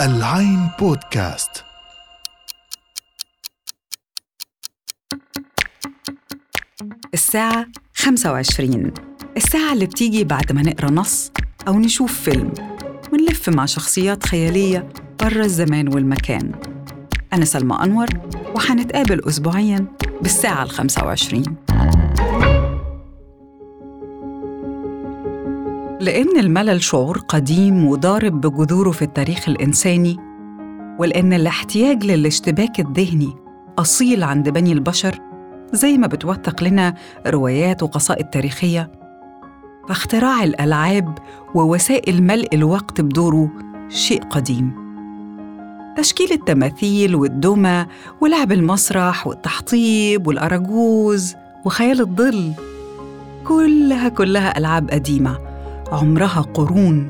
العين بودكاست. الساعة 25 الساعة اللي بتيجي بعد ما نقرأ نص أو نشوف فيلم. ونلف مع شخصيات خيالية برا الزمان والمكان. أنا سلمى أنور وحنتقابل أسبوعياً بالساعة ال 25 لأن الملل شعور قديم وضارب بجذوره في التاريخ الإنساني ولأن الاحتياج للاشتباك الذهني أصيل عند بني البشر زي ما بتوثق لنا روايات وقصائد تاريخية. فاختراع الألعاب ووسائل ملء الوقت بدوره شيء قديم. تشكيل التماثيل والدمى ولعب المسرح والتحطيب والأراجوز وخيال الظل كلها كلها ألعاب قديمة. عمرها قرون.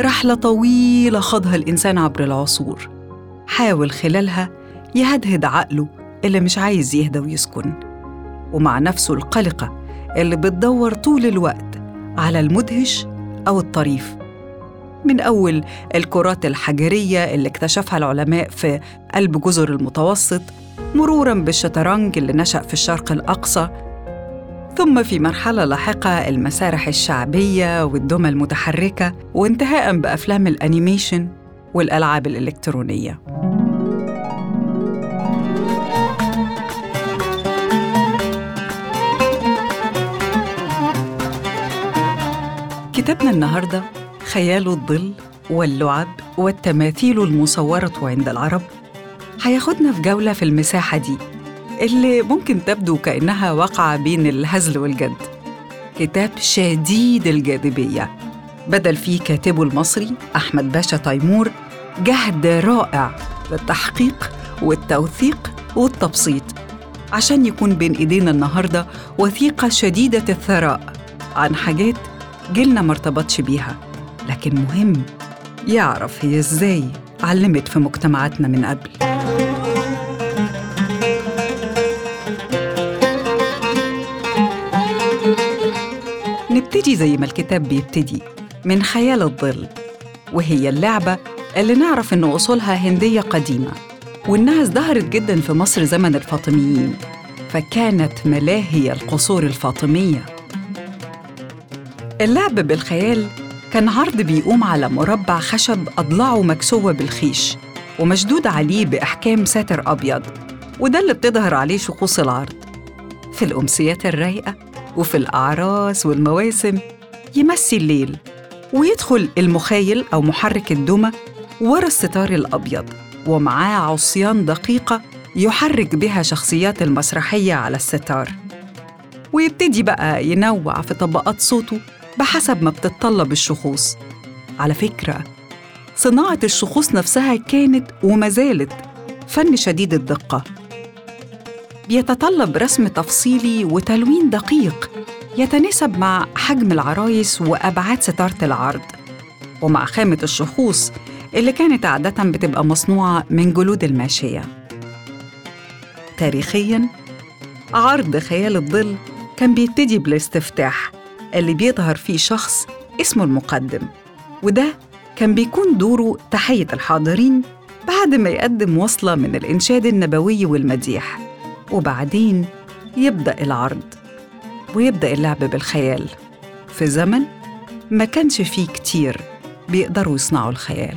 رحلة طويلة خاضها الإنسان عبر العصور. حاول خلالها يهدهد عقله اللي مش عايز يهدى ويسكن. ومع نفسه القلقة اللي بتدور طول الوقت على المدهش أو الطريف. من أول الكرات الحجرية اللي اكتشفها العلماء في قلب جزر المتوسط مرورا بالشطرنج اللي نشأ في الشرق الأقصى ثم في مرحلة لاحقة المسارح الشعبية والدمى المتحركة وانتهاء بأفلام الأنيميشن والألعاب الإلكترونية. كتابنا النهاردة خيال الظل واللعب والتماثيل المصورة عند العرب. هياخدنا في جولة في المساحة دي. اللي ممكن تبدو كأنها واقعة بين الهزل والجد. كتاب شديد الجاذبية بدل فيه كاتبه المصري أحمد باشا تيمور جهد رائع للتحقيق والتوثيق والتبسيط. عشان يكون بين إيدينا النهاردة وثيقة شديدة الثراء عن حاجات جيلنا مرتبطش بيها. لكن مهم يعرف هي إزاي علمت في مجتمعاتنا من قبل. نبتدي زي ما الكتاب بيبتدي من خيال الظل وهي اللعبة اللي نعرف إن أصولها هندية قديمة وإنها ازدهرت جدا في مصر زمن الفاطميين فكانت ملاهي القصور الفاطمية. اللعب بالخيال كان عرض بيقوم على مربع خشب أضلاعه مكسوة بالخيش ومشدود عليه بإحكام ساتر أبيض وده اللي بتظهر عليه شخوص العرض. في الأمسيات الرايقة وفي الأعراس والمواسم يمسي الليل ويدخل المخايل أو محرك الدمى ورا الستار الأبيض ومعاه عصيان دقيقة يحرك بها شخصيات المسرحية على الستار. ويبتدي بقى ينوع في طبقات صوته بحسب ما بتتطلب الشخوص. على فكرة صناعة الشخوص نفسها كانت وما زالت فن شديد الدقة. بيتطلب رسم تفصيلي وتلوين دقيق يتناسب مع حجم العرايس وأبعاد ستارة العرض. ومع خامة الشخوص اللي كانت عادة بتبقى مصنوعة من جلود الماشية. تاريخياً عرض خيال الظل كان بيبتدي بالاستفتاح اللي بيظهر فيه شخص اسمه المقدم. وده كان بيكون دوره تحية الحاضرين بعد ما يقدم وصلة من الإنشاد النبوي والمديح. وبعدين يبدأ العرض ويبدأ اللعب بالخيال. في زمن ما كانش فيه كتير بيقدروا يصنعوا الخيال.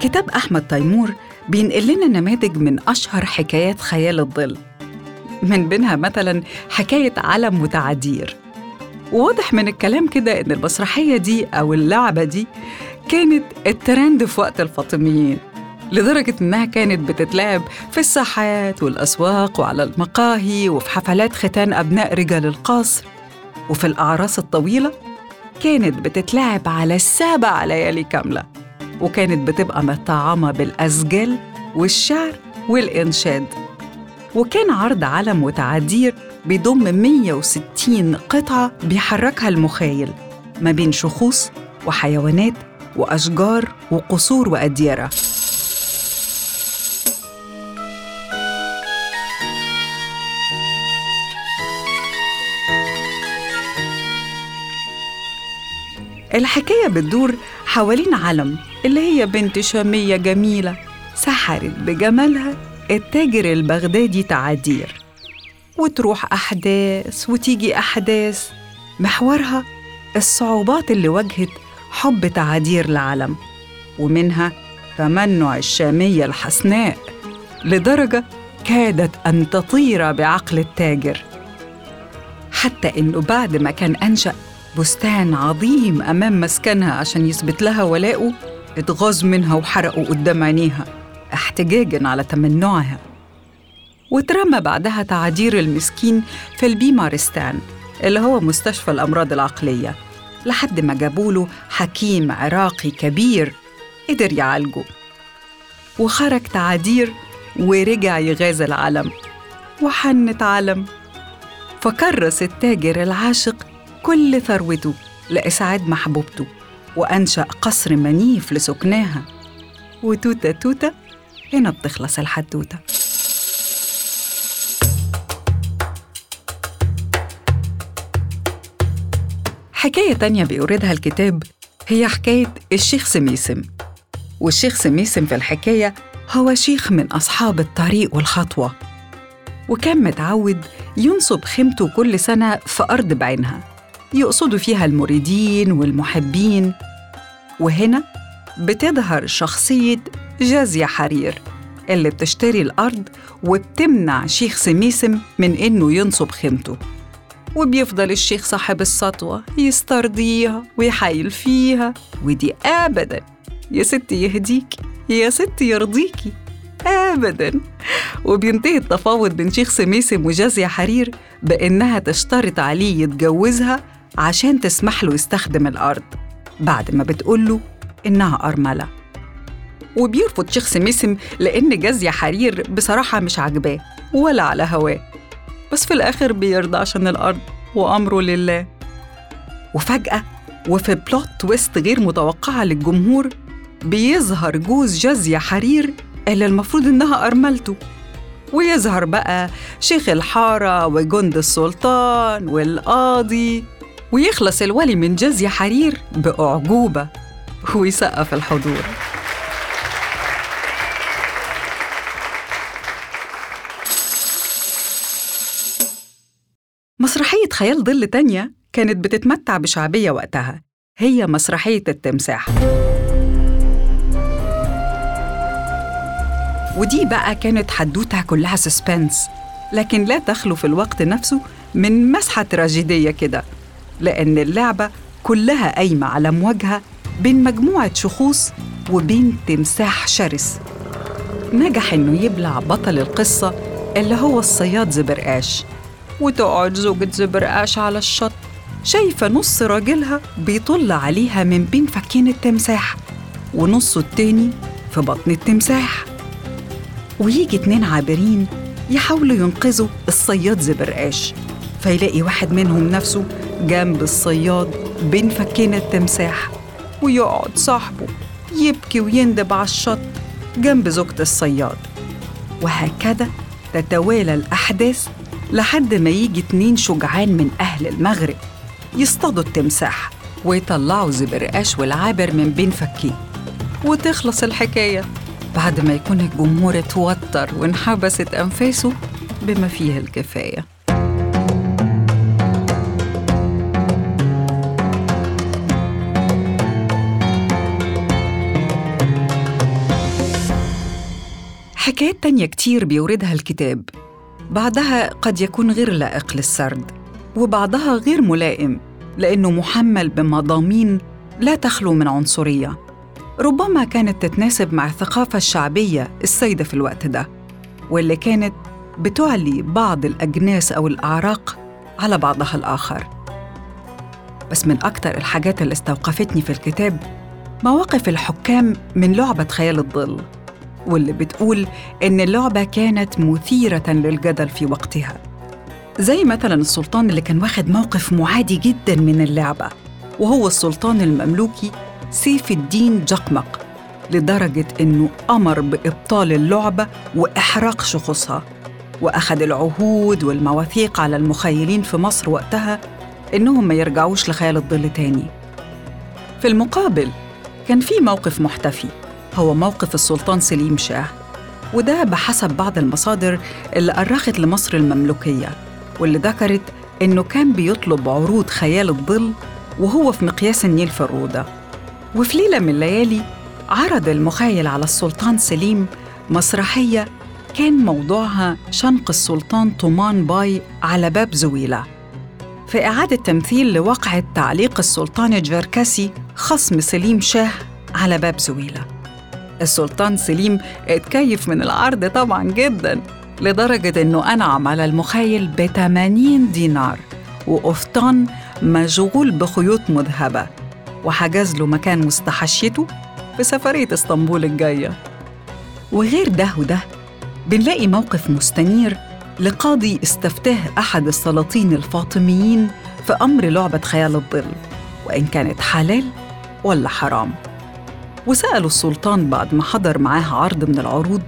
كتاب أحمد تيمور بينقل لنا نماذج من أشهر حكايات خيال الظل من بينها مثلا حكاية علم وتعادير وواضح من الكلام كده إن المسرحية دي أو اللعبة دي كانت الترند في وقت الفاطميين لدرجة إنها كانت بتتلعب في الساحات والأسواق وعلى المقاهي وفي حفلات ختان أبناء رجال القصر. وفي الأعراس الطويلة كانت بتتلعب على السابع ليالي كاملة وكانت بتبقى مطعمة بالأسجال والشعر والإنشاد. وكان عرض علم وتعادير بيضم 160 قطعة بيحركها المخيل ما بين شخوص وحيوانات وأشجار وقصور وأديرة. الحكاية بتدور حوالين علم اللي هي بنت شامية جميلة سحرت بجمالها التاجر البغدادي تعادير. وتروح أحداث وتيجي أحداث محورها الصعوبات اللي واجهت حب تعادير لعلم ومنها تمنع الشامية الحسناء لدرجة كادت أن تطير بعقل التاجر. حتى إنه بعد ما كان أنشأ بستان عظيم أمام مسكنها عشان يثبت لها ولاؤه اتغاظ منها وحرقه قدام عينيها احتجاجا على تمنعها. واترمى بعدها تعدير المسكين في البيمارستان اللي هو مستشفى الأمراض العقلية. لحد ما جابوله حكيم عراقي كبير قدر يعالجه. وخرج تعادير ورجع يغازل العلم وحنت علم فكرس التاجر العاشق كل ثروته لإسعاد محبوبته وأنشأ قصر منيف لسكناها. وتوتة توتة هنا بتخلص الحدوتة. حكاية تانية بيوردها الكتاب هي حكاية الشيخ سميسم. والشيخ سميسم في الحكاية هو شيخ من أصحاب الطريق والخطوة. وكان متعود ينصب خيمته كل سنة في أرض بعينها يقصدوا فيها المريدين والمحبين. وهنا بتظهر شخصية جازية حرير اللي بتشتري الأرض وبتمنع شيخ سميسم من إنه ينصب خيمته. وبيفضل الشيخ صاحب السطوة يسترضيها ويحايل فيها. ودي أبداً. يا ستي يهديكي يا ستي يرضيكي. أبداً. وبينتهي التفاوض بين شيخ سميسم وجازية حرير بإنها تشترط عليه يتجوزها عشان تسمح له يستخدم الأرض. بعد ما بتقوله إنها أرملة. وبيرفض شيخ سميسم لأن جازية حرير بصراحة مش عاجباه ولا على هواه. بس في الآخر بيرضى عشان الأرض وأمره لله. وفجأة وفي بلوت تويست غير متوقعة للجمهور بيظهر جوز جازية حرير اللي المفروض إنها أرملته. ويظهر بقى شيخ الحارة وجند السلطان والقاضي ويخلص الولي من جازية حرير بأعجوبة ويسقف الحضور. خيال ظل تانية كانت بتتمتع بشعبية وقتها هي مسرحية التمساح. ودي بقى كانت حدوتها كلها سسبنس لكن لا تخلو في الوقت نفسه من مسحة تراجيدية كده لأن اللعبة كلها قايمة على مواجهة بين مجموعة شخوص وبين تمساح شرس. نجح إنه يبلع بطل القصة اللي هو الصياد زبرقاش. وتقعد زوجة زبرقاش على الشط. شايفة نص راجلها بيطل عليها من بين فكين التمساح ونصه التاني في بطن التمساح. ويجي اتنين عابرين يحاولوا ينقذوا الصياد زبرقاش فيلاقي واحد منهم نفسه جنب الصياد بين فكين التمساح ويقعد صاحبه يبكي ويندب على الشط جنب زوجة الصياد. وهكذا تتوالى الأحداث لحد ما يجي اتنين شجعان من أهل المغرب يصطادوا التمساح ويطلعوا زبرقاش والعابر من بين فكيه وتخلص الحكاية. بعد ما يكون الجمهور اتوتر وانحبست أنفاسه بما فيه الكفاية. حكايات تانية كتير بيوردها الكتاب. بعضها قد يكون غير لائق للسرد وبعضها غير ملائم لأنه محمل بمضامين لا تخلو من عنصرية. ربما كانت تتناسب مع الثقافة الشعبية السيدة في الوقت ده واللي كانت بتعلي بعض الأجناس أو الأعراق على بعضها الآخر. بس من أكتر الحاجات اللي استوقفتني في الكتاب مواقف الحكام من لعبة خيال الظل. واللي بتقول إن اللعبة كانت مثيرة للجدل في وقتها. زي مثلا السلطان اللي كان واخد موقف معادي جدا من اللعبة وهو السلطان المملوكي سيف الدين جقمق لدرجة إنه أمر بإبطال اللعبة وإحراق شخوصها وأخذ العهود والمواثيق على المخيلين في مصر وقتها إنهم ما يرجعوش لخيال الظل تاني. في المقابل كان في موقف محتفي. هو موقف السلطان سليم شاه وده بحسب بعض المصادر اللي أرخت لمصر المملوكية واللي ذكرت إنه كان بيطلب عروض خيال الظل وهو في مقياس النيل في الروضة وفي ليلة من الليالي عرض المخيل على السلطان سليم مسرحية كان موضوعها شنق السلطان طومان باي على باب زويلة. في إعادة تمثيل لواقعة تعليق السلطان الجركسي خصم سليم شاه على باب زويلة. السلطان سليم اتكيف من العرض طبعا جدا لدرجة إنه أنعم على المخيل ب 80 دينار وقفطان مشغول بخيوط مذهبة وحجز له مكان وسط حشيته في سفرية إسطنبول الجاية. وغير ده وده بنلاقي موقف مستنير لقاضي استفتاه أحد السلاطين الفاطميين في أمر لعبة خيال الظل وإن كانت حلال ولا حرام. وسألوا السلطان بعد ما حضر معاه عرض من العروض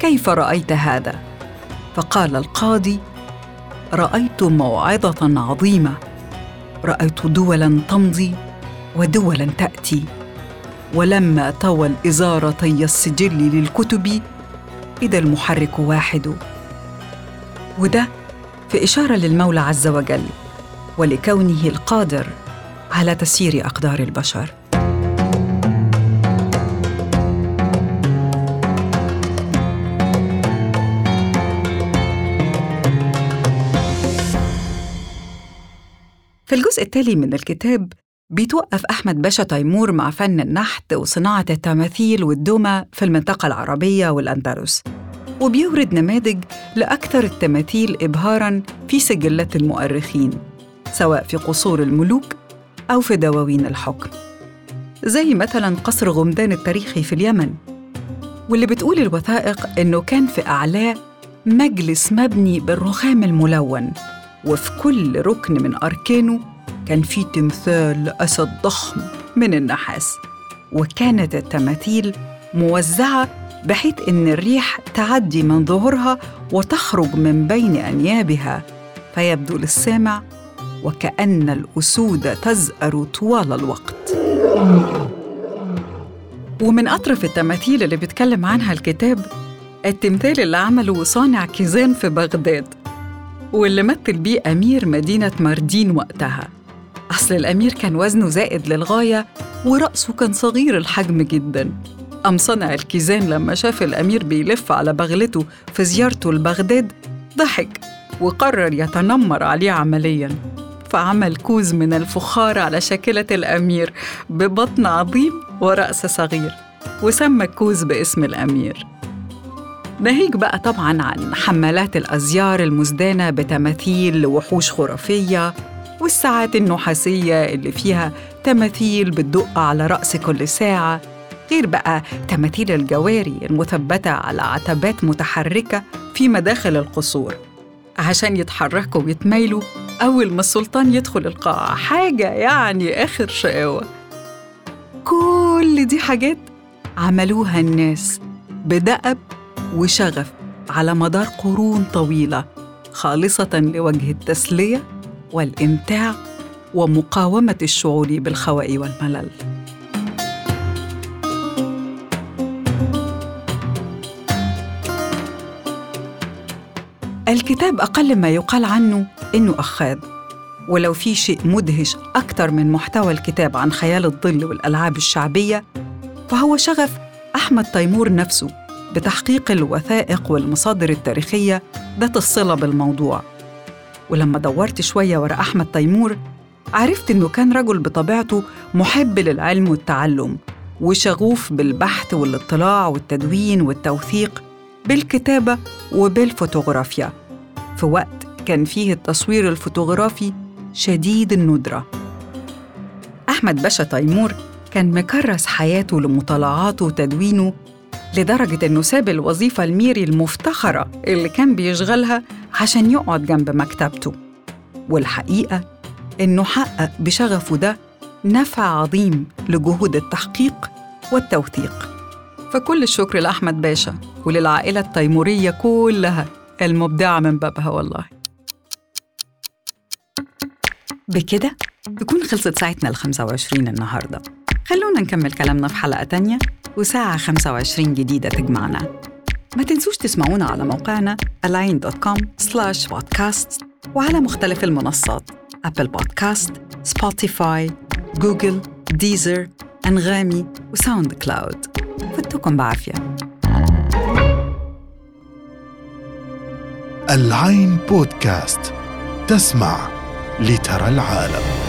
كيف رأيت هذا؟ فقال القاضي رأيت موعظة عظيمة رأيت دولا تمضي ودولا تأتي ولما طوى الإزارتي السجل للكتب إذا المحرك واحد وده في إشارة للمولى عز وجل ولكونه القادر على تسيير أقدار البشر في الجزء التالي من الكتاب بيتوقف أحمد باشا تيمور مع فن النحت وصناعة التماثيل والدمى في المنطقة العربية والأندلس وبيورد نماذج لأكثر التماثيل إبهاراً في سجلات المؤرخين سواء في قصور الملوك أو في دواوين الحكم. زي مثلاً قصر غمدان التاريخي في اليمن واللي بتقول الوثائق إنه كان في أعلاه مجلس مبني بالرخام الملون. وفي كل ركن من أركانه كان في تمثال أسد ضخم من النحاس وكانت التماثيل موزعة بحيث إن الريح تعدي من ظهورها وتخرج من بين أنيابها فيبدو للسامع وكأن الأسود تزأر طوال الوقت. ومن أطرف التماثيل اللي بيتكلم عنها الكتاب التمثال اللي عمله صانع كيزان في بغداد. واللي مثل بيه أمير مدينة ماردين وقتها. أصل الأمير كان وزنه زائد للغاية ورأسه كان صغير الحجم جداً. أم صنع الكيزان لما شاف الأمير بيلف على بغلته في زيارته لبغداد ضحك وقرر يتنمر عليه عملياً. فعمل كوز من الفخار على شاكلة الأمير ببطن عظيم ورأس صغير وسمى الكوز باسم الأمير. ناهيك بقى طبعا عن حمالات الأزيار المزدانة بتماثيل لوحوش خرافية والساعات النحاسية اللي فيها تماثيل بتدق على رأس كل ساعة غير بقى تماثيل الجواري المثبتة على عتبات متحركة في مداخل القصور. عشان يتحركوا ويتميلوا أول ما السلطان يدخل القاعة حاجة يعني آخر شقاوة. كل دي حاجات عملوها الناس بدأب وشغف على مدار قرون طويلة خالصة لوجه التسلية والإمتاع ومقاومة الشعور بالخواء والملل. الكتاب أقل ما يقال عنه إنه أخاذ ولو في شيء مدهش أكثر من محتوى الكتاب عن خيال الظل والألعاب الشعبية فهو شغف أحمد تيمور نفسه. بتحقيق الوثائق والمصادر التاريخية ذات الصلة بالموضوع. ولما دورت شوية ورا أحمد تيمور عرفت إنه كان رجل بطبيعته محب للعلم والتعلم وشغوف بالبحث والاطلاع والتدوين والتوثيق بالكتابة وبالفوتوغرافيا. في وقت كان فيه التصوير الفوتوغرافي شديد الندرة. أحمد باشا تيمور كان مكرس حياته لمطالعاته وتدوينه لدرجة إنه ساب الوظيفة الميري المفتخرة اللي كان بيشغلها عشان يقعد جنب مكتبته. والحقيقة إنه حقق بشغفه ده نفع عظيم لجهود التحقيق والتوثيق. فكل الشكر لأحمد باشا وللعائلة التيمورية كلها المبدعة من بابها والله. بكده تكون خلصت ساعتنا ال 25 النهاردة. خلونا نكمل كلامنا في حلقة تانية. وساعة 25 جديدة تجمعنا. ما تنسوش تسمعونا على موقعنا align.com slash podcast وعلى مختلف المنصات Apple Podcast، Spotify، Google، Deezer، أنغامي و SoundCloud فتكم بعافية. العين بودكاست تسمع لترى العالم.